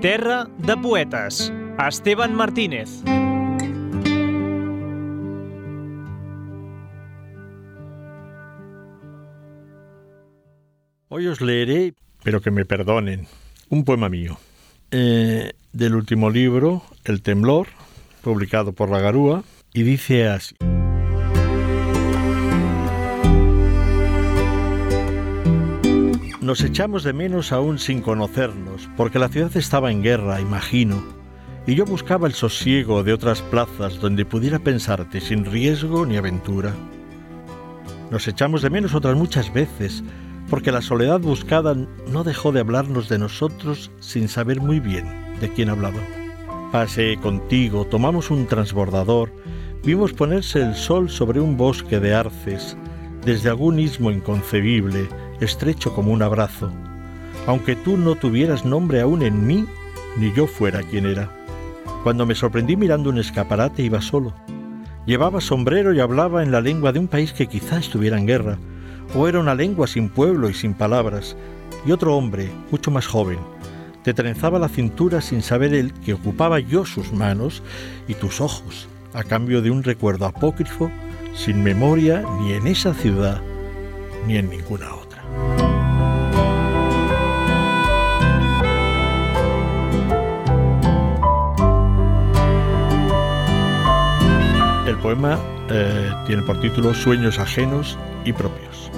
Terra de poetes. Esteban Martínez. Hoy os leeré, pero que me perdonen, un poema mío, eh, del último libro, El temblor, publicado por La Garúa, y dice así. Nos echamos de menos aún sin conocernos, porque la ciudad estaba en guerra, imagino, y yo buscaba el sosiego de otras plazas donde pudiera pensarte sin riesgo ni aventura. Nos echamos de menos otras muchas veces, porque la soledad buscada no dejó de hablarnos de nosotros sin saber muy bien de quién hablaba. Pasé contigo, tomamos un transbordador, vimos ponerse el sol sobre un bosque de arces, desde algún istmo inconcebible, estrecho como un abrazo, aunque tú no tuvieras nombre aún en mí, ni yo fuera quien era. Cuando me sorprendí mirando un escaparate iba solo. Llevaba sombrero y hablaba en la lengua de un país que quizá estuviera en guerra, o era una lengua sin pueblo y sin palabras, y otro hombre, mucho más joven, te trenzaba la cintura sin saber él que ocupaba yo sus manos y tus ojos, a cambio de un recuerdo apócrifo, sin memoria ni en esa ciudad, ni en ninguna otra. El poema eh, tiene por título Sueños ajenos y propios.